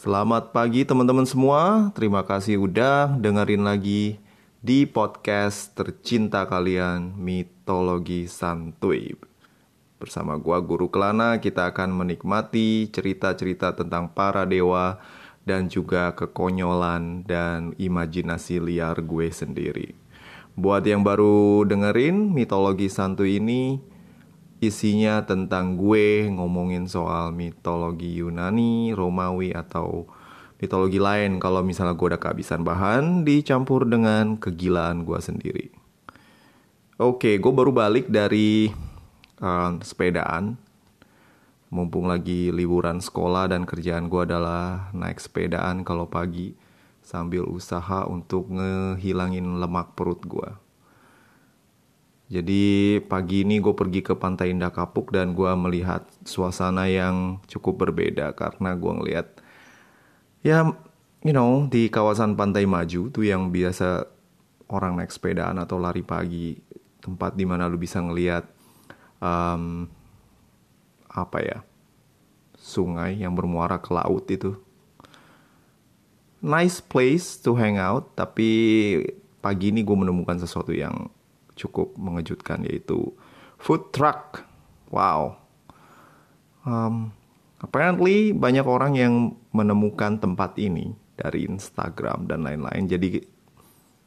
Selamat pagi teman-teman semua. Terima kasih udah dengerin lagi di podcast tercinta kalian Mitologi Santuy. Bersama gua Guru Kelana kita akan menikmati cerita-cerita tentang para dewa dan juga kekonyolan dan imajinasi liar gue sendiri. Buat yang baru dengerin Mitologi Santuy ini isinya tentang gue ngomongin soal mitologi Yunani, Romawi atau mitologi lain kalau misalnya gue udah kehabisan bahan dicampur dengan kegilaan gue sendiri. Oke, gue baru balik dari uh, sepedaan. Mumpung lagi liburan sekolah dan kerjaan gue adalah naik sepedaan kalau pagi sambil usaha untuk ngehilangin lemak perut gue. Jadi pagi ini gue pergi ke Pantai Indah Kapuk dan gue melihat suasana yang cukup berbeda karena gue ngeliat ya you know di kawasan Pantai Maju tuh yang biasa orang naik sepedaan atau lari pagi tempat di mana lu bisa ngeliat um, apa ya sungai yang bermuara ke laut itu. Nice place to hang out tapi pagi ini gue menemukan sesuatu yang cukup mengejutkan yaitu food truck. Wow. Um, apparently banyak orang yang menemukan tempat ini dari Instagram dan lain-lain. Jadi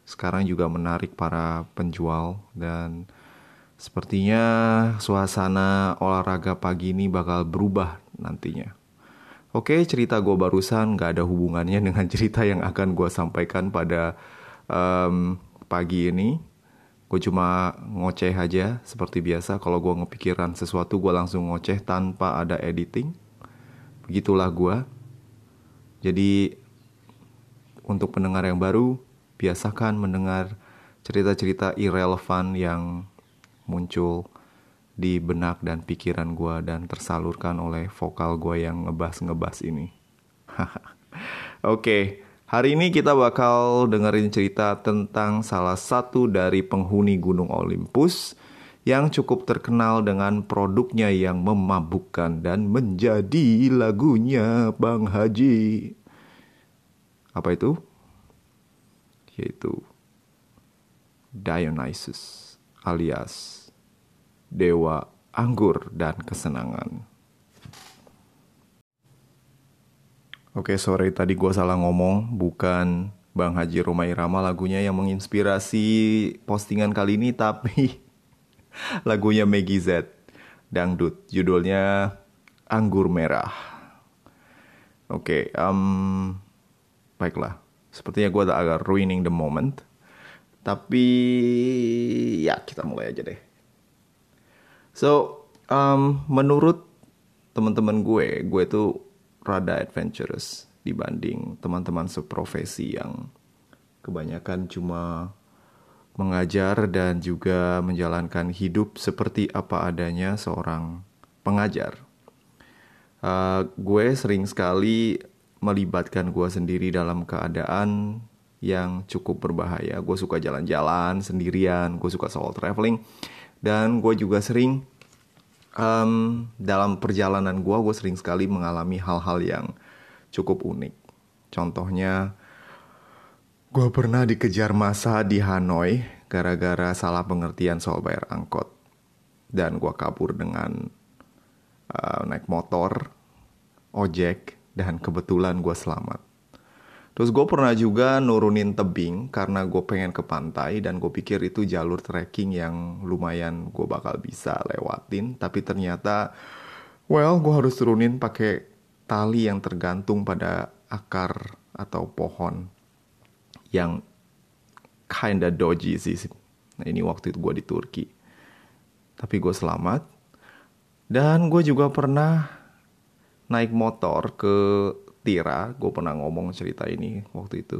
sekarang juga menarik para penjual dan sepertinya suasana olahraga pagi ini bakal berubah nantinya. Oke, cerita gue barusan gak ada hubungannya dengan cerita yang akan gue sampaikan pada um, pagi ini gue cuma ngoceh aja seperti biasa kalau gue ngepikiran sesuatu gue langsung ngoceh tanpa ada editing begitulah gue jadi untuk pendengar yang baru biasakan mendengar cerita-cerita irrelevant yang muncul di benak dan pikiran gue dan tersalurkan oleh vokal gue yang ngebas-ngebas ini. Oke, okay. Hari ini kita bakal dengerin cerita tentang salah satu dari penghuni Gunung Olympus yang cukup terkenal dengan produknya yang memabukkan dan menjadi lagunya Bang Haji. Apa itu? Yaitu Dionysus alias Dewa Anggur dan Kesenangan. Oke, sorry tadi gue salah ngomong, bukan Bang Haji Roma lagunya yang menginspirasi postingan kali ini, tapi lagunya Maggie Z, Dangdut, judulnya Anggur Merah. Oke, um, baiklah, sepertinya gue agak ruining the moment, tapi ya kita mulai aja deh. So, um, menurut teman-teman gue, gue tuh rada adventurous dibanding teman-teman seprofesi yang kebanyakan cuma mengajar dan juga menjalankan hidup seperti apa adanya seorang pengajar. Uh, gue sering sekali melibatkan gue sendiri dalam keadaan yang cukup berbahaya. Gue suka jalan-jalan sendirian, gue suka solo traveling, dan gue juga sering um, dalam perjalanan gue gue sering sekali mengalami hal-hal yang cukup unik. Contohnya gue pernah dikejar masa di Hanoi gara-gara salah pengertian soal bayar angkot. Dan gue kabur dengan uh, naik motor ojek dan kebetulan gue selamat Terus gue pernah juga nurunin tebing karena gue pengen ke pantai dan gue pikir itu jalur trekking yang lumayan gue bakal bisa lewatin. Tapi ternyata, well, gue harus turunin pakai tali yang tergantung pada akar atau pohon yang kinda dodgy sih. Nah ini waktu itu gue di Turki. Tapi gue selamat. Dan gue juga pernah naik motor ke Tira, gue pernah ngomong cerita ini waktu itu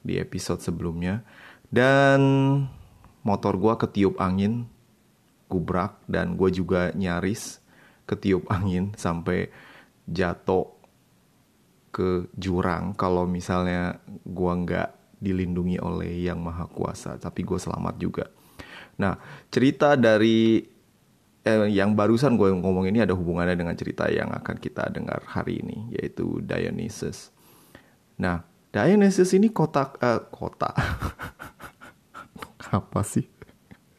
di episode sebelumnya. Dan motor gue ketiup angin, gubrak, dan gue juga nyaris ketiup angin sampai jatuh ke jurang kalau misalnya gue nggak dilindungi oleh yang maha kuasa, tapi gue selamat juga. Nah, cerita dari eh, yang barusan gue ngomong ini ada hubungannya dengan cerita yang akan kita dengar hari ini yaitu Dionysus. Nah, Dionysus ini kotak uh, kota. Apa sih?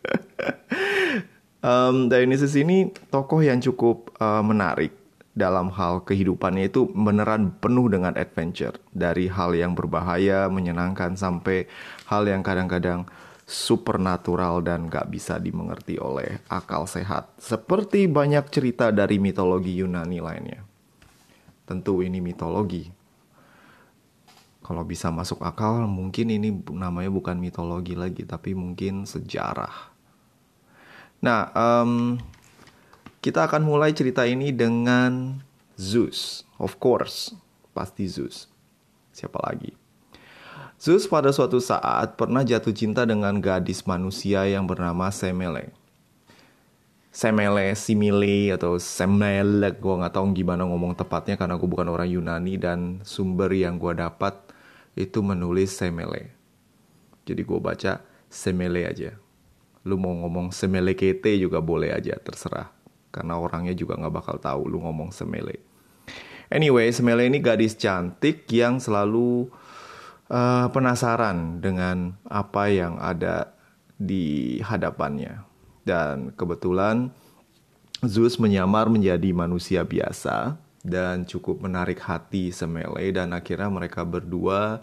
um, Dionysus ini tokoh yang cukup uh, menarik dalam hal kehidupannya itu beneran penuh dengan adventure dari hal yang berbahaya menyenangkan sampai hal yang kadang-kadang supernatural dan gak bisa dimengerti oleh akal sehat seperti banyak cerita dari mitologi Yunani lainnya tentu ini mitologi kalau bisa masuk akal mungkin ini namanya bukan mitologi lagi tapi mungkin sejarah nah um, kita akan mulai cerita ini dengan Zeus. Of course, pasti Zeus. Siapa lagi? Zeus pada suatu saat pernah jatuh cinta dengan gadis manusia yang bernama Semele. Semele, Simile, atau Semele, gue nggak tahu gimana ngomong tepatnya karena gue bukan orang Yunani dan sumber yang gue dapat itu menulis Semele. Jadi gue baca Semele aja. Lu mau ngomong Semele Kete juga boleh aja, terserah karena orangnya juga nggak bakal tahu lu ngomong semele. Anyway, Semele ini gadis cantik yang selalu uh, penasaran dengan apa yang ada di hadapannya. Dan kebetulan Zeus menyamar menjadi manusia biasa dan cukup menarik hati Semele dan akhirnya mereka berdua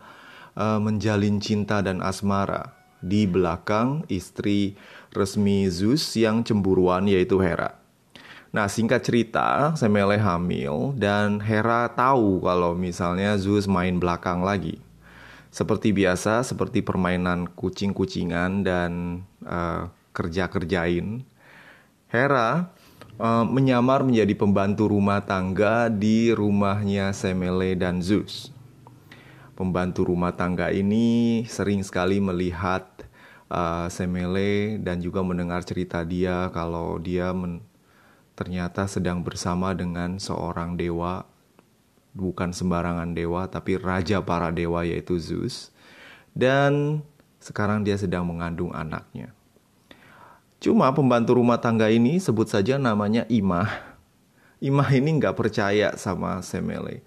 uh, menjalin cinta dan asmara di belakang istri resmi Zeus yang cemburuan yaitu Hera. Nah, singkat cerita, Semele hamil dan Hera tahu kalau misalnya Zeus main belakang lagi. Seperti biasa, seperti permainan kucing-kucingan dan uh, kerja-kerjain, Hera uh, menyamar menjadi pembantu rumah tangga di rumahnya Semele dan Zeus. Pembantu rumah tangga ini sering sekali melihat uh, Semele dan juga mendengar cerita dia kalau dia men ternyata sedang bersama dengan seorang dewa, bukan sembarangan dewa, tapi raja para dewa yaitu Zeus. Dan sekarang dia sedang mengandung anaknya. Cuma pembantu rumah tangga ini sebut saja namanya Imah. Imah ini nggak percaya sama Semele.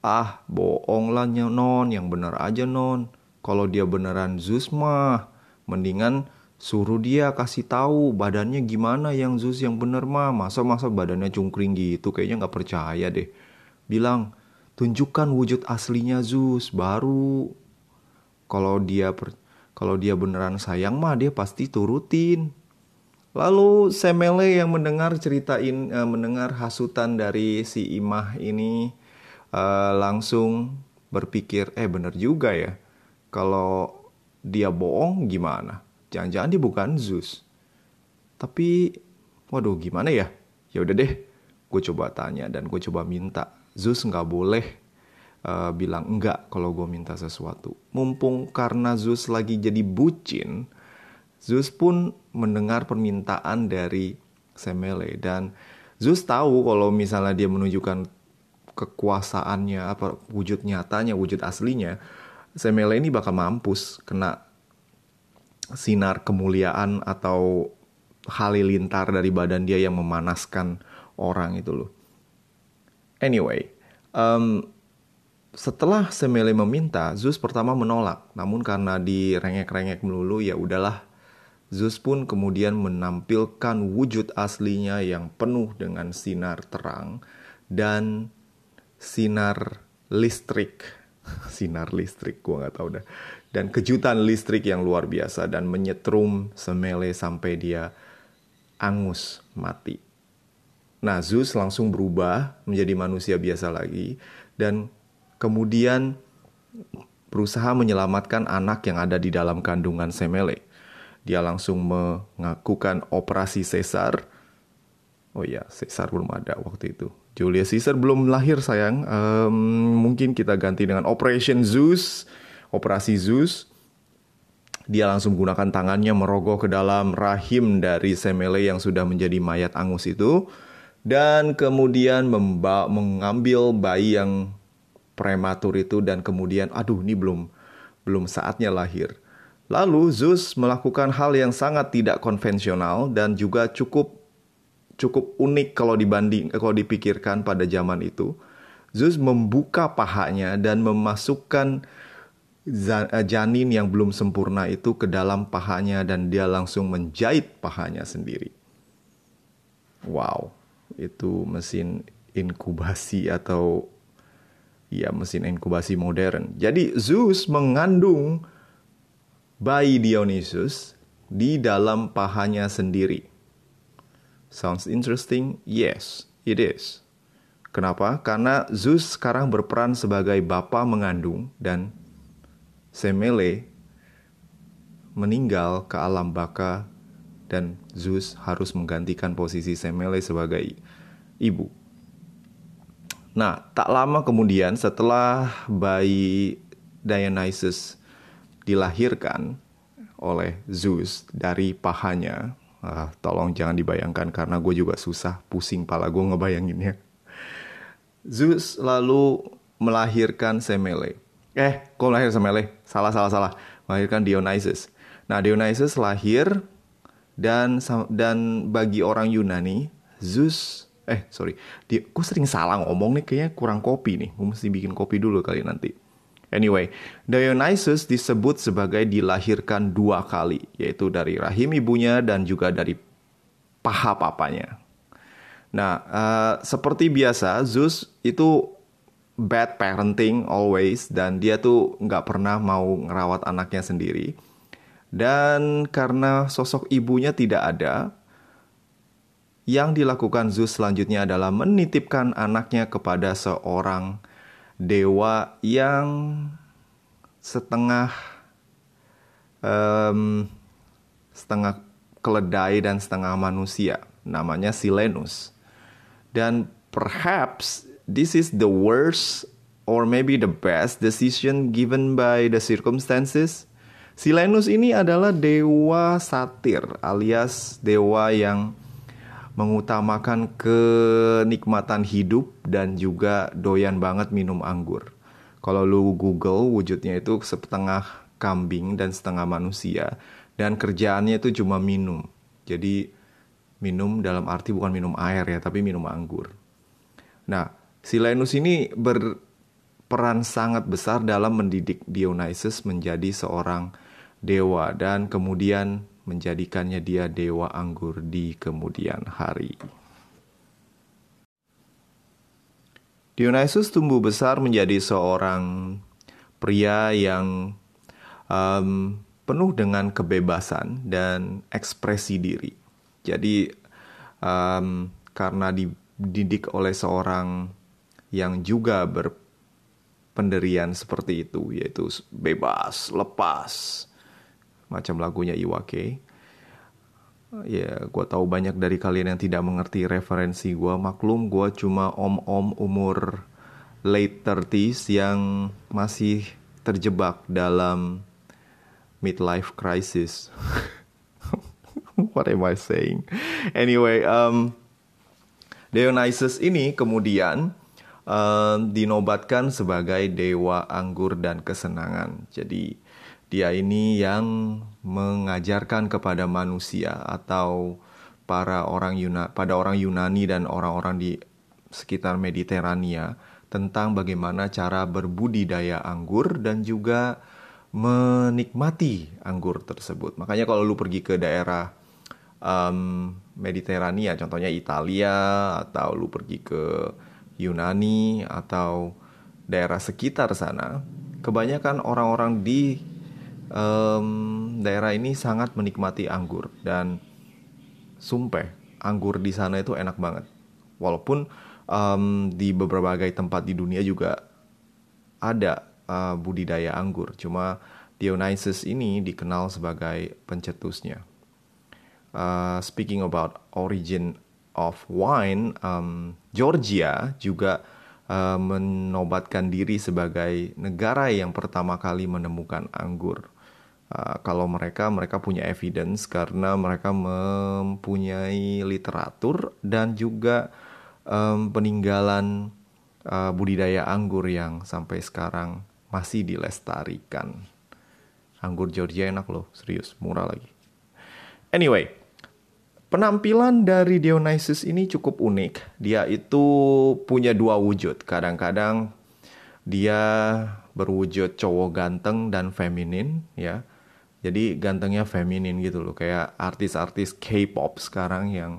Ah, bohong lah non, yang bener aja non. Kalau dia beneran Zeus mah, mendingan Suruh dia kasih tahu badannya gimana yang Zeus yang bener mah. Masa-masa badannya cungkring gitu kayaknya nggak percaya deh. Bilang, tunjukkan wujud aslinya Zeus baru kalau dia per, kalau dia beneran sayang mah dia pasti turutin. Lalu Semele yang mendengar ceritain uh, mendengar hasutan dari si Imah ini uh, langsung berpikir eh bener juga ya. Kalau dia bohong gimana? Jangan-jangan dia bukan Zeus. Tapi, waduh gimana ya? Ya udah deh, gue coba tanya dan gue coba minta. Zeus nggak boleh uh, bilang enggak kalau gue minta sesuatu. Mumpung karena Zeus lagi jadi bucin, Zeus pun mendengar permintaan dari Semele dan Zeus tahu kalau misalnya dia menunjukkan kekuasaannya apa wujud nyatanya, wujud aslinya, Semele ini bakal mampus kena sinar kemuliaan atau halilintar dari badan dia yang memanaskan orang itu loh. Anyway, um, setelah Semele meminta, Zeus pertama menolak. Namun karena direngek-rengek melulu, ya udahlah. Zeus pun kemudian menampilkan wujud aslinya yang penuh dengan sinar terang dan sinar listrik. sinar listrik, gua nggak tahu dah dan kejutan listrik yang luar biasa dan menyetrum Semele sampai dia angus mati. Nah, Zeus langsung berubah menjadi manusia biasa lagi dan kemudian berusaha menyelamatkan anak yang ada di dalam kandungan Semele. Dia langsung mengakukan operasi sesar. Oh iya, sesar belum ada waktu itu. Julius Caesar belum lahir sayang. Um, mungkin kita ganti dengan Operation Zeus operasi Zeus, dia langsung menggunakan tangannya merogoh ke dalam rahim dari Semele yang sudah menjadi mayat angus itu dan kemudian memba mengambil bayi yang prematur itu dan kemudian aduh ini belum belum saatnya lahir. Lalu Zeus melakukan hal yang sangat tidak konvensional dan juga cukup cukup unik kalau dibanding kalau dipikirkan pada zaman itu. Zeus membuka pahanya dan memasukkan eh, janin yang belum sempurna itu ke dalam pahanya dan dia langsung menjahit pahanya sendiri. Wow, itu mesin inkubasi atau ya mesin inkubasi modern. Jadi Zeus mengandung bayi Dionysus di dalam pahanya sendiri. Sounds interesting? Yes, it is. Kenapa? Karena Zeus sekarang berperan sebagai bapa mengandung dan Semele meninggal ke alam baka dan Zeus harus menggantikan posisi Semele sebagai ibu. Nah, tak lama kemudian setelah bayi Dionysus dilahirkan oleh Zeus dari pahanya, ah, tolong jangan dibayangkan karena gue juga susah pusing pala gue ngebayanginnya. Zeus lalu melahirkan Semele. Eh, kok lahir Semele? Salah, salah, salah. Melahirkan Dionysus. Nah, Dionysus lahir dan dan bagi orang Yunani, Zeus eh sorry, dia, gue sering salah ngomong nih kayaknya kurang kopi nih. Gue mesti bikin kopi dulu kali nanti. Anyway, Dionysus disebut sebagai dilahirkan dua kali, yaitu dari rahim ibunya dan juga dari paha papanya. Nah, uh, seperti biasa, Zeus itu bad parenting always dan dia tuh nggak pernah mau ngerawat anaknya sendiri. Dan karena sosok ibunya tidak ada, yang dilakukan Zeus selanjutnya adalah menitipkan anaknya kepada seorang dewa yang setengah um, setengah keledai dan setengah manusia, namanya Silenus. Dan perhaps this is the worst or maybe the best decision given by the circumstances. Silenus ini adalah dewa satir alias dewa yang mengutamakan kenikmatan hidup dan juga doyan banget minum anggur. Kalau lu Google wujudnya itu setengah kambing dan setengah manusia dan kerjaannya itu cuma minum. Jadi minum dalam arti bukan minum air ya, tapi minum anggur. Nah, Silenus ini berperan sangat besar dalam mendidik Dionysus menjadi seorang dewa dan kemudian menjadikannya dia dewa anggur di kemudian hari. Dionysus tumbuh besar menjadi seorang pria yang um, penuh dengan kebebasan dan ekspresi diri. Jadi um, karena dididik oleh seorang yang juga berpenderian seperti itu, yaitu bebas, lepas, macam lagunya Iwake. Ya, gue tahu banyak dari kalian yang tidak mengerti referensi gue. Maklum, gue cuma om-om umur late 30s yang masih terjebak dalam midlife crisis. What am I saying? Anyway, um, Dionysus ini kemudian um, dinobatkan sebagai dewa anggur dan kesenangan. Jadi dia ini yang mengajarkan kepada manusia atau para orang Yuna, pada orang Yunani dan orang-orang di sekitar Mediterania tentang bagaimana cara berbudidaya anggur dan juga menikmati anggur tersebut. Makanya kalau lu pergi ke daerah um, Mediterania, contohnya Italia atau lu pergi ke Yunani atau daerah sekitar sana, kebanyakan orang-orang di um, daerah ini sangat menikmati anggur dan sumpah anggur di sana itu enak banget. Walaupun um, di beberapa tempat di dunia juga ada uh, budidaya anggur, cuma Dionysus ini dikenal sebagai pencetusnya. Uh, speaking about origin of wine, um, Georgia juga uh, menobatkan diri sebagai negara yang pertama kali menemukan anggur. Uh, kalau mereka mereka punya evidence karena mereka mempunyai literatur dan juga um, peninggalan uh, budidaya anggur yang sampai sekarang masih dilestarikan. Anggur Georgia enak loh, serius, murah lagi. Anyway, Penampilan dari Dionysus ini cukup unik. Dia itu punya dua wujud. Kadang-kadang dia berwujud cowok ganteng dan feminin ya. Jadi gantengnya feminin gitu loh. Kayak artis-artis K-pop sekarang yang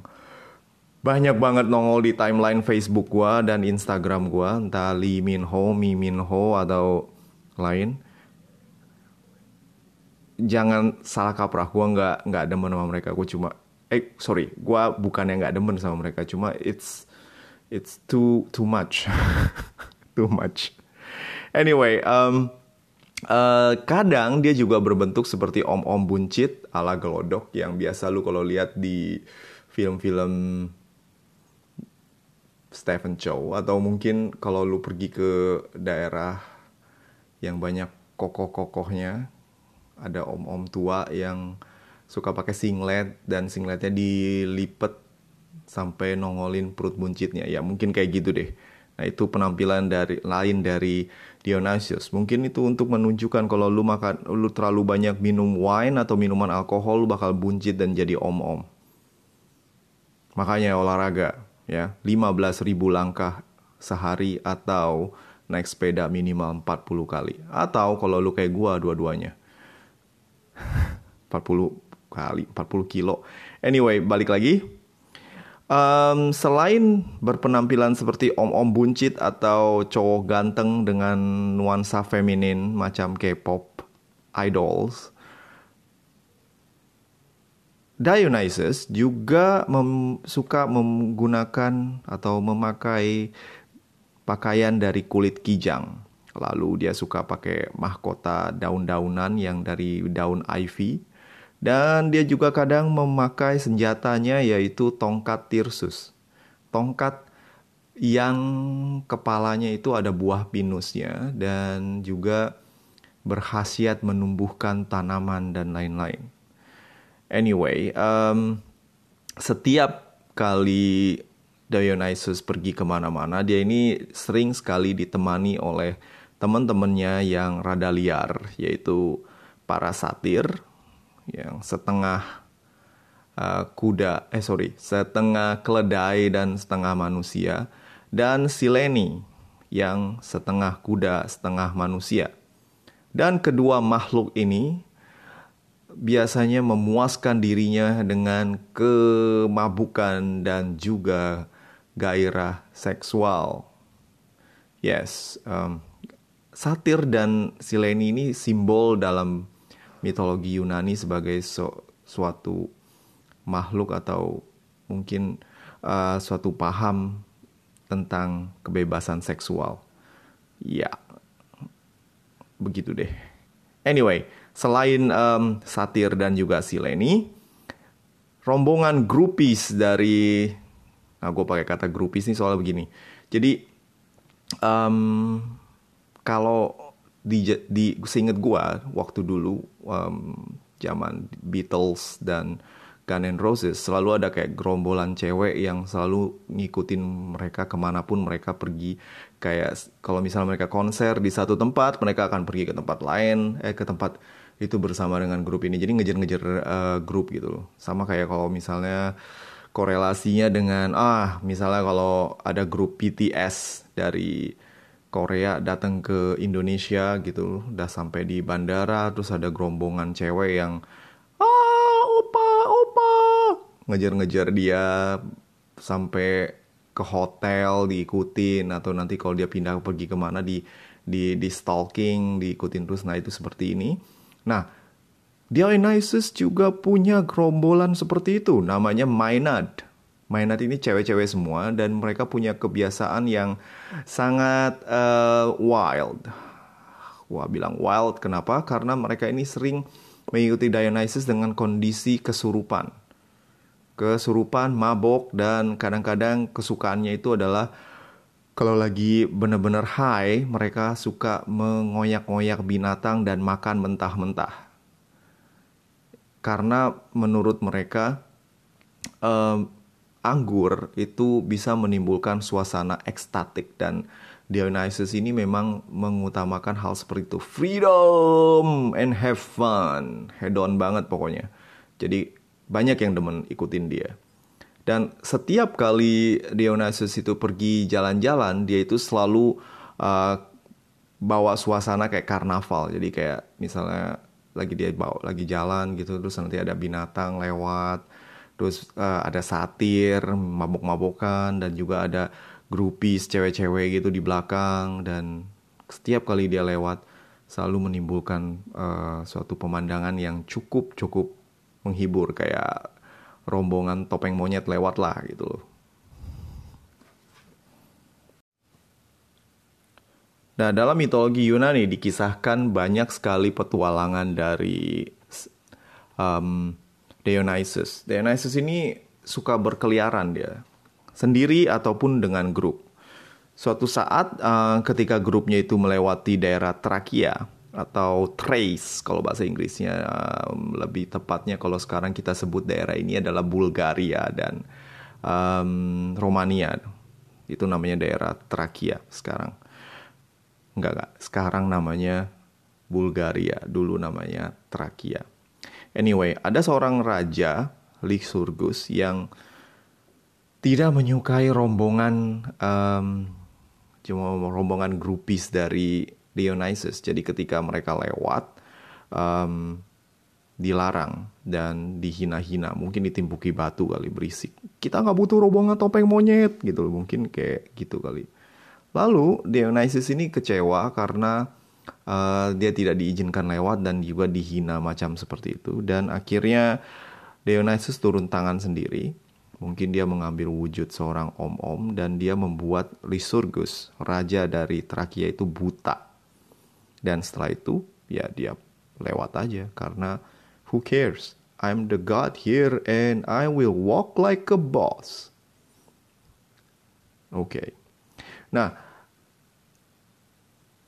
banyak banget nongol di timeline Facebook gua dan Instagram gua. Entah Lee Min Ho, Mi Min Ho atau lain. Jangan salah kaprah gue nggak nggak demen sama mereka. Gue cuma eh sorry gue bukan yang nggak demen sama mereka. Cuma it's it's too too much. Too much. Anyway um, uh, kadang dia juga berbentuk seperti om-om buncit ala gelodok yang biasa lu kalau lihat di film-film Stephen Chow atau mungkin kalau lu pergi ke daerah yang banyak kokoh-kokohnya ada om-om tua yang suka pakai singlet dan singletnya dilipet sampai nongolin perut buncitnya. Ya mungkin kayak gitu deh. Nah itu penampilan dari lain dari Dionysius. Mungkin itu untuk menunjukkan kalau lu makan lu terlalu banyak minum wine atau minuman alkohol lu bakal buncit dan jadi om-om. Makanya olahraga ya. 15.000 langkah sehari atau naik sepeda minimal 40 kali. Atau kalau lu kayak gua dua-duanya. 40 kali 40 kilo. Anyway, balik lagi. Um, selain berpenampilan seperti om-om buncit atau cowok ganteng dengan nuansa feminin macam K-pop idols, Dionysus juga mem suka menggunakan atau memakai pakaian dari kulit kijang. Lalu dia suka pakai mahkota daun-daunan yang dari daun ivy dan dia juga kadang memakai senjatanya yaitu tongkat Tirsus. Tongkat yang kepalanya itu ada buah pinusnya dan juga berkhasiat menumbuhkan tanaman dan lain-lain. Anyway, um, setiap kali Dionysus pergi ke mana-mana, dia ini sering sekali ditemani oleh teman-temannya yang rada liar, yaitu para satir, yang setengah uh, kuda, eh sorry, setengah keledai dan setengah manusia, dan Sileni yang setengah kuda, setengah manusia. Dan kedua makhluk ini biasanya memuaskan dirinya dengan kemabukan dan juga gairah seksual. Yes, um, satir dan sileni ini simbol dalam mitologi Yunani sebagai su suatu makhluk atau mungkin uh, suatu paham tentang kebebasan seksual. Ya, begitu deh. Anyway, selain um, satir dan juga sileni, rombongan grupis dari, nah gue pakai kata grupis ini soalnya begini. Jadi um, kalau di di seinget gua waktu dulu um, zaman Beatles dan Guns N' Roses selalu ada kayak gerombolan cewek yang selalu ngikutin mereka ke mana pun mereka pergi. Kayak kalau misalnya mereka konser di satu tempat mereka akan pergi ke tempat lain eh ke tempat itu bersama dengan grup ini. Jadi ngejar-ngejar uh, grup gitu loh. Sama kayak kalau misalnya korelasinya dengan ah misalnya kalau ada grup BTS dari Korea datang ke Indonesia gitu udah sampai di bandara terus ada gerombongan cewek yang ah opa opa. Ngejar-ngejar dia sampai ke hotel diikutin atau nanti kalau dia pindah pergi ke mana di di di stalking diikutin terus. Nah itu seperti ini. Nah Dionysus juga punya gerombolan seperti itu. Namanya Maynard Maynard ini cewek-cewek semua dan mereka punya kebiasaan yang sangat uh, wild. Wah bilang wild kenapa? Karena mereka ini sering mengikuti Dionysus dengan kondisi kesurupan. Kesurupan, mabok, dan kadang-kadang kesukaannya itu adalah kalau lagi benar-benar high, mereka suka mengoyak-ngoyak binatang dan makan mentah-mentah. Karena menurut mereka, uh, anggur itu bisa menimbulkan suasana ekstatik dan Dionysus ini memang mengutamakan hal seperti itu freedom and have fun hedon banget pokoknya jadi banyak yang demen ikutin dia. Dan setiap kali Dionysus itu pergi jalan-jalan, dia itu selalu uh, bawa suasana kayak karnaval. Jadi kayak misalnya lagi dia bawa lagi jalan gitu, terus nanti ada binatang lewat, terus uh, ada satir, mabok-mabokan, dan juga ada grupis cewek-cewek gitu di belakang. Dan setiap kali dia lewat, selalu menimbulkan uh, suatu pemandangan yang cukup cukup menghibur kayak rombongan topeng monyet lewat lah gitu loh. Nah, dalam mitologi Yunani dikisahkan banyak sekali petualangan dari um, Dionysus. Dionysus ini suka berkeliaran dia, sendiri ataupun dengan grup. Suatu saat uh, ketika grupnya itu melewati daerah Trakia, atau Thrace kalau bahasa Inggrisnya um, lebih tepatnya kalau sekarang kita sebut daerah ini adalah Bulgaria dan um, Romania itu namanya daerah Trakia sekarang enggak enggak sekarang namanya Bulgaria dulu namanya Trakia anyway ada seorang raja Lycurgus yang tidak menyukai rombongan um, cuma rombongan grupis dari Dionysus. Jadi ketika mereka lewat um, dilarang dan dihina-hina, mungkin ditimpuki batu kali berisik. Kita nggak butuh rombongan topeng monyet gitu loh, mungkin kayak gitu kali. Lalu Dionysus ini kecewa karena uh, dia tidak diizinkan lewat dan juga dihina macam seperti itu dan akhirnya Dionysus turun tangan sendiri. Mungkin dia mengambil wujud seorang om-om dan dia membuat Lycurgus, raja dari Trakia itu buta dan setelah itu ya dia lewat aja karena who cares? I'm the god here and I will walk like a boss. Oke. Okay. Nah,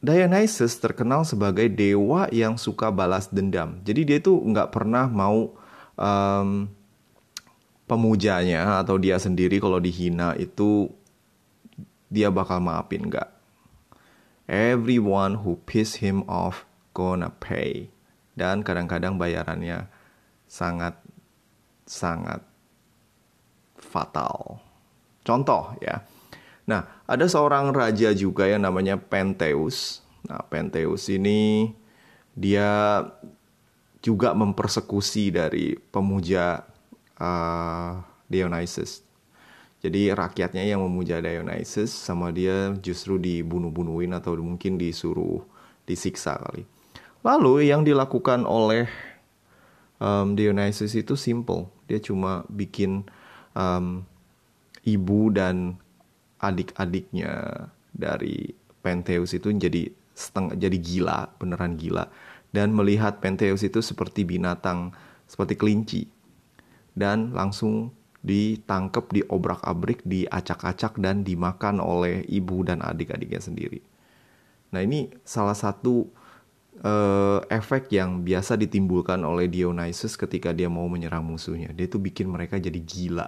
Dionysus terkenal sebagai dewa yang suka balas dendam. Jadi dia itu nggak pernah mau um, pemujanya atau dia sendiri kalau dihina itu dia bakal maafin nggak everyone who piss him off gonna pay. Dan kadang-kadang bayarannya sangat sangat fatal. Contoh ya. Nah, ada seorang raja juga yang namanya Penteus. Nah, Penteus ini dia juga mempersekusi dari pemuja uh, Dionysus. Jadi rakyatnya yang memuja Dionysus sama dia justru dibunuh-bunuhin atau mungkin disuruh disiksa kali. Lalu yang dilakukan oleh um, Dionysus itu simple. Dia cuma bikin um, ibu dan adik-adiknya dari Pentheus itu jadi setengah jadi gila, beneran gila dan melihat Pentheus itu seperti binatang seperti kelinci dan langsung ditangkap, diobrak-abrik, diacak-acak dan dimakan oleh ibu dan adik-adiknya sendiri. Nah ini salah satu uh, efek yang biasa ditimbulkan oleh Dionysus ketika dia mau menyerang musuhnya. Dia tuh bikin mereka jadi gila.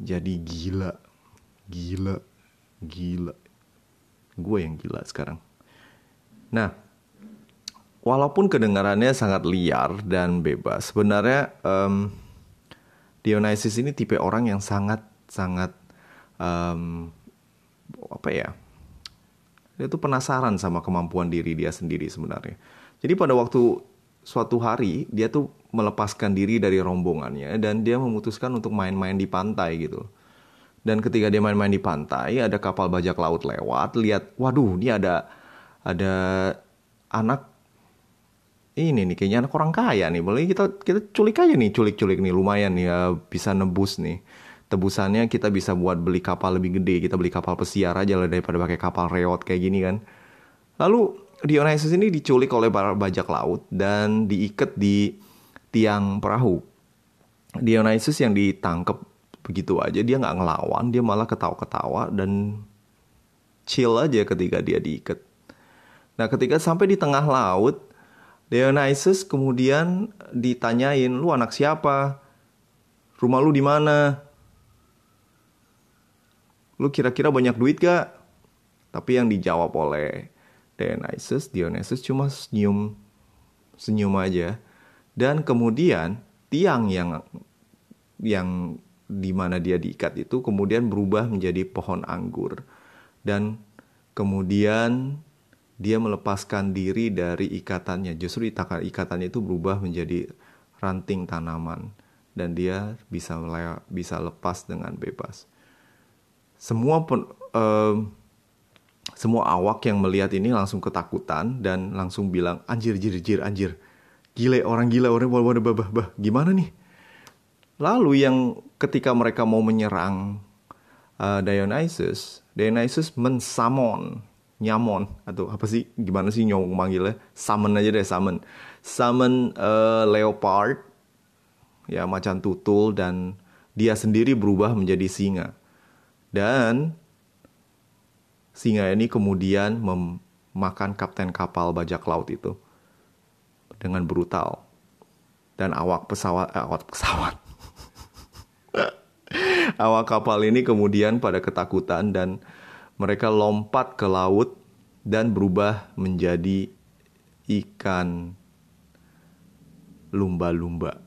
Jadi gila. Gila. Gila. Gue yang gila sekarang. Nah, walaupun kedengarannya sangat liar dan bebas, sebenarnya um, Dionysus ini tipe orang yang sangat sangat um, apa ya? Dia tuh penasaran sama kemampuan diri dia sendiri sebenarnya. Jadi pada waktu suatu hari dia tuh melepaskan diri dari rombongannya dan dia memutuskan untuk main-main di pantai gitu. Dan ketika dia main-main di pantai, ada kapal bajak laut lewat, lihat, waduh, ini ada ada anak ini nih kayaknya anak orang kaya nih. Boleh kita kita culik aja nih culik-culik nih lumayan nih ya bisa nebus nih. Tebusannya kita bisa buat beli kapal lebih gede kita beli kapal pesiar aja lah daripada pakai kapal reot kayak gini kan. Lalu Dionysus ini diculik oleh para bajak laut dan diikat di tiang perahu. Dionysus yang ditangkap begitu aja dia nggak ngelawan dia malah ketawa-ketawa dan chill aja ketika dia diikat nah ketika sampai di tengah laut Dionysus kemudian ditanyain, lu anak siapa? Rumah lu di mana? Lu kira-kira banyak duit gak? Tapi yang dijawab oleh Dionysus, Dionysus cuma senyum, senyum aja. Dan kemudian tiang yang yang di mana dia diikat itu kemudian berubah menjadi pohon anggur dan kemudian dia melepaskan diri dari ikatannya justru ikatannya itu berubah menjadi ranting tanaman dan dia bisa bisa lepas dengan bebas. Semua pen, uh, semua awak yang melihat ini langsung ketakutan dan langsung bilang anjir anjir anjir anjir gile orang gila orang bah, bah, bah, bah. gimana nih lalu yang ketika mereka mau menyerang uh, Dionysus Dionysus mensamon nyamon atau apa sih gimana sih nyong manggilnya summon aja deh summon summon uh, leopard ya macan tutul dan dia sendiri berubah menjadi singa. Dan singa ini kemudian memakan kapten kapal bajak laut itu dengan brutal. Dan awak pesawat eh, awak pesawat awak kapal ini kemudian pada ketakutan dan mereka lompat ke laut dan berubah menjadi ikan lumba-lumba.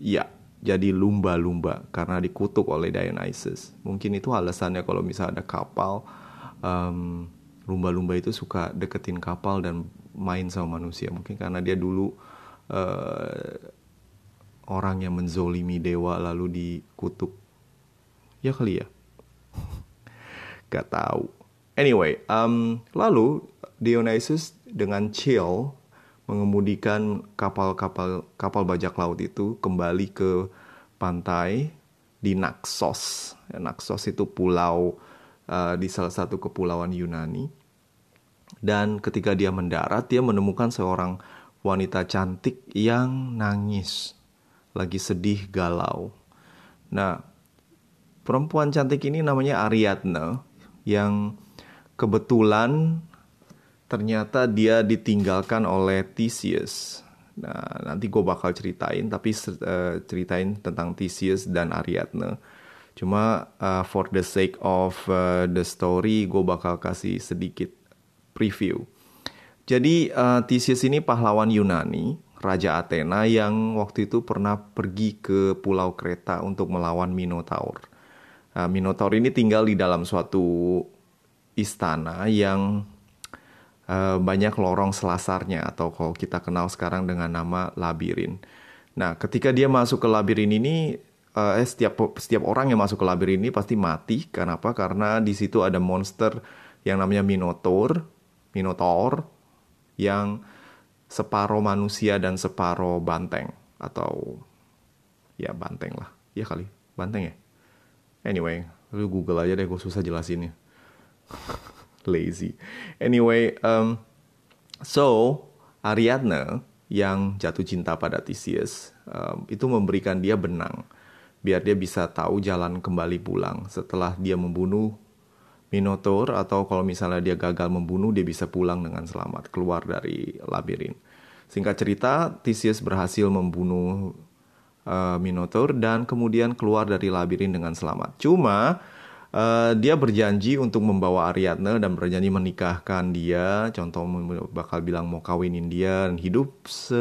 Ya, jadi lumba-lumba karena dikutuk oleh Dionysus. Mungkin itu alasannya kalau misalnya ada kapal, um, lumba-lumba itu suka deketin kapal dan main sama manusia. Mungkin karena dia dulu uh, orang yang menzolimi dewa lalu dikutuk. Ya kali ya. Gak tahu. Anyway, um, lalu Dionysus dengan chill mengemudikan kapal-kapal kapal bajak laut itu kembali ke pantai di Naxos. Naxos itu pulau uh, di salah satu kepulauan Yunani. Dan ketika dia mendarat, dia menemukan seorang wanita cantik yang nangis, lagi sedih galau. Nah, perempuan cantik ini namanya Ariadne yang kebetulan ternyata dia ditinggalkan oleh Theseus. Nah, nanti gue bakal ceritain, tapi uh, ceritain tentang Theseus dan Ariadne. Cuma uh, for the sake of uh, the story, gue bakal kasih sedikit preview. Jadi uh, Theseus ini pahlawan Yunani, Raja Athena yang waktu itu pernah pergi ke Pulau Kreta untuk melawan Minotaur. Uh, Minotaur ini tinggal di dalam suatu istana yang Eh, banyak lorong selasarnya atau kalau kita kenal sekarang dengan nama labirin. Nah, ketika dia masuk ke labirin ini, uh, eh, setiap setiap orang yang masuk ke labirin ini pasti mati. Kenapa? Karena di situ ada monster yang namanya Minotaur, Minotaur yang separuh manusia dan separuh banteng atau ya banteng lah. Ya kali, banteng ya. Anyway, lu Google aja deh, gue susah jelasinnya. lazy. Anyway, um, so Ariadne yang jatuh cinta pada Theseus um, itu memberikan dia benang biar dia bisa tahu jalan kembali pulang setelah dia membunuh Minotaur atau kalau misalnya dia gagal membunuh dia bisa pulang dengan selamat keluar dari labirin. Singkat cerita, Theseus berhasil membunuh uh, Minotaur dan kemudian keluar dari labirin dengan selamat. Cuma Uh, dia berjanji untuk membawa Ariadne dan berjanji menikahkan dia. Contoh bakal bilang mau kawinin dia dan hidup se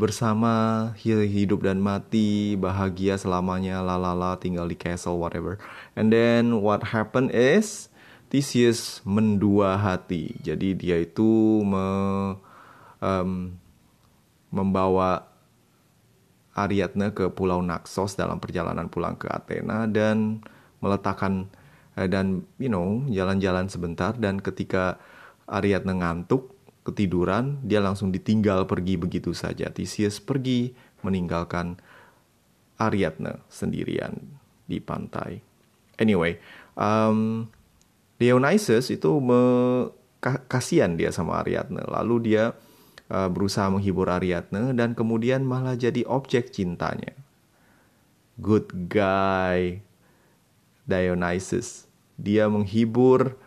bersama hidup dan mati bahagia selamanya lalala tinggal di castle whatever. And then what happened is Theseus mendua hati. Jadi dia itu me, um, membawa Ariadne ke Pulau Naxos dalam perjalanan pulang ke Athena dan meletakkan uh, dan you know jalan-jalan sebentar dan ketika Ariadne ngantuk ketiduran dia langsung ditinggal pergi begitu saja. Theseus pergi meninggalkan Ariadne sendirian di pantai. Anyway um, Dionysus itu me kasihan dia sama Ariadne. Lalu dia uh, berusaha menghibur Ariadne dan kemudian malah jadi objek cintanya. Good guy Dionysus. Dia menghibur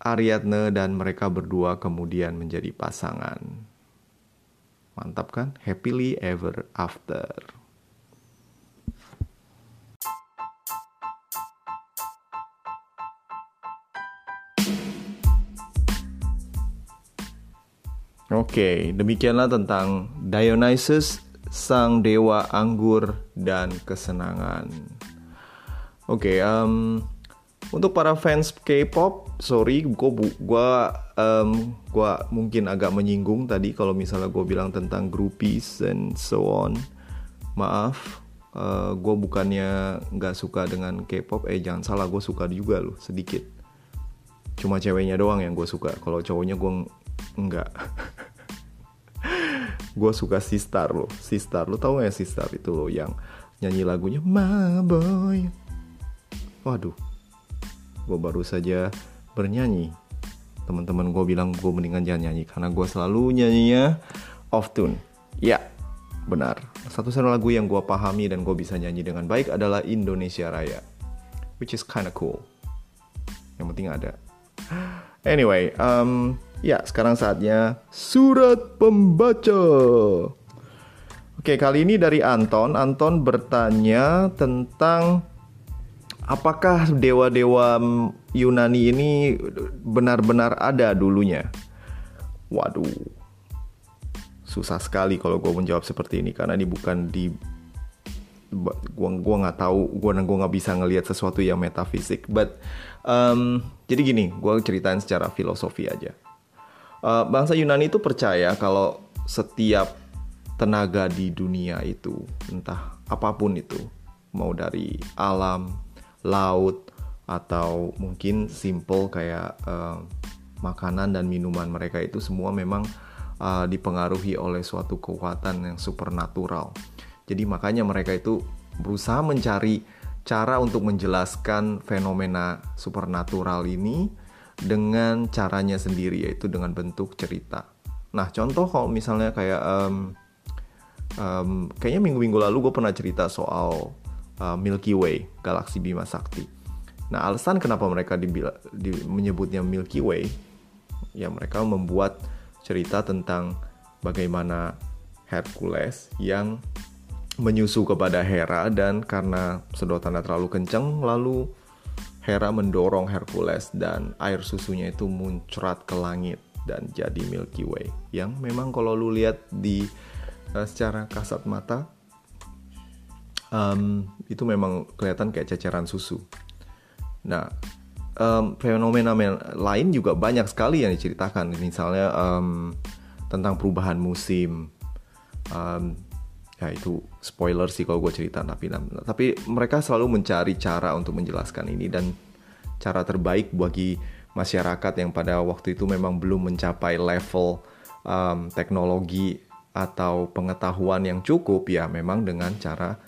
Ariadne dan mereka berdua kemudian menjadi pasangan. Mantap kan? Happily ever after. Oke, demikianlah tentang Dionysus, sang dewa anggur dan kesenangan. Oke, um, untuk para fans K-pop, sorry, gue gua um, gua mungkin agak menyinggung tadi kalau misalnya gue bilang tentang groupies and so on. Maaf, uh, gue bukannya nggak suka dengan K-pop, eh jangan salah, gue suka juga loh sedikit. Cuma ceweknya doang yang gue suka, kalau cowoknya gue enggak. gue suka Sistar loh Sistar lo tau gak Sistar itu loh yang nyanyi lagunya My Boy waduh gue baru saja bernyanyi. Teman-teman gue bilang gue mendingan jangan nyanyi karena gue selalu nyanyinya off tune. Ya benar. Satu-satunya lagu yang gue pahami dan gue bisa nyanyi dengan baik adalah Indonesia Raya which is kinda cool. Yang penting ada. Anyway um, Ya, sekarang saatnya surat pembaca. Oke, kali ini dari Anton. Anton bertanya tentang apakah dewa-dewa Yunani ini benar-benar ada dulunya? Waduh, susah sekali kalau gue menjawab seperti ini karena ini bukan di gua gua nggak tahu gua gua nggak bisa ngelihat sesuatu yang metafisik but um, jadi gini gue ceritain secara filosofi aja uh, bangsa Yunani itu percaya kalau setiap tenaga di dunia itu entah apa pun itu mau dari alam, laut atau mungkin simple kayak uh, makanan dan minuman mereka itu semua memang uh, dipengaruhi oleh suatu kekuatan yang supernatural. Jadi makanya mereka itu berusaha mencari cara untuk menjelaskan fenomena supernatural ini dengan caranya sendiri yaitu dengan bentuk cerita. Nah contoh kalau misalnya kayak um, um, kayaknya minggu-minggu lalu gue pernah cerita soal uh, Milky Way galaksi Bima Sakti. Nah alasan kenapa mereka dibila, di, menyebutnya Milky Way ya mereka membuat cerita tentang bagaimana Hercules yang menyusu kepada Hera dan karena sedotannya terlalu kencang lalu Hera mendorong Hercules dan air susunya itu muncrat ke langit dan jadi Milky Way yang memang kalau lu lihat di uh, secara kasat mata um, itu memang kelihatan kayak ceceran susu. Nah um, fenomena lain juga banyak sekali yang diceritakan misalnya um, tentang perubahan musim. Um, ya itu spoiler sih kalau gue cerita tapi tapi mereka selalu mencari cara untuk menjelaskan ini dan cara terbaik bagi masyarakat yang pada waktu itu memang belum mencapai level um, teknologi atau pengetahuan yang cukup ya memang dengan cara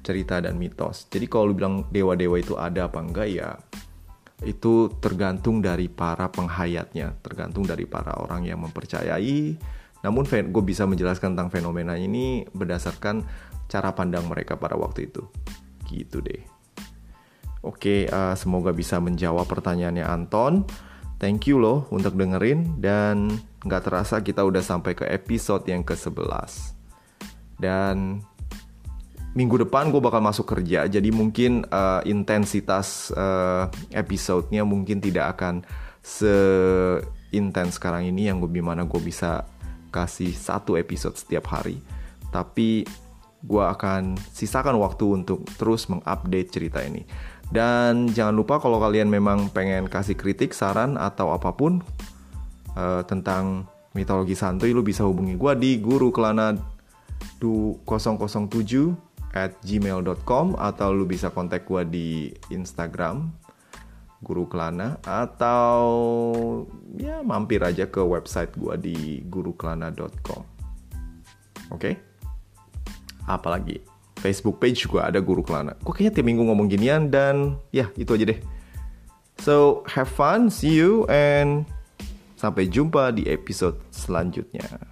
cerita dan mitos. Jadi kalau lu bilang dewa-dewa itu ada apa enggak ya itu tergantung dari para penghayatnya, tergantung dari para orang yang mempercayai namun gue bisa menjelaskan tentang fenomena ini berdasarkan cara pandang mereka pada waktu itu. Gitu deh. Oke, uh, semoga bisa menjawab pertanyaannya Anton. Thank you loh untuk dengerin dan nggak terasa kita udah sampai ke episode yang ke-11. Dan minggu depan gue bakal masuk kerja, jadi mungkin uh, intensitas uh, episodenya mungkin tidak akan seintens sekarang ini yang gue gimana gue bisa kasih satu episode setiap hari. Tapi gue akan sisakan waktu untuk terus mengupdate cerita ini. Dan jangan lupa kalau kalian memang pengen kasih kritik, saran, atau apa pun uh, tentang mitologi santuy, lu bisa hubungi gue di guru kelana 007 at gmail.com atau lu bisa kontak gue di Instagram Guru Kelana atau ya mampir aja ke website gua di gurukelana.com. Oke? Okay? Apalagi Facebook page juga ada Guru Kelana. Gue kayaknya tiap minggu ngomong ginian dan ya itu aja deh. So, have fun, see you, and sampai jumpa di episode selanjutnya.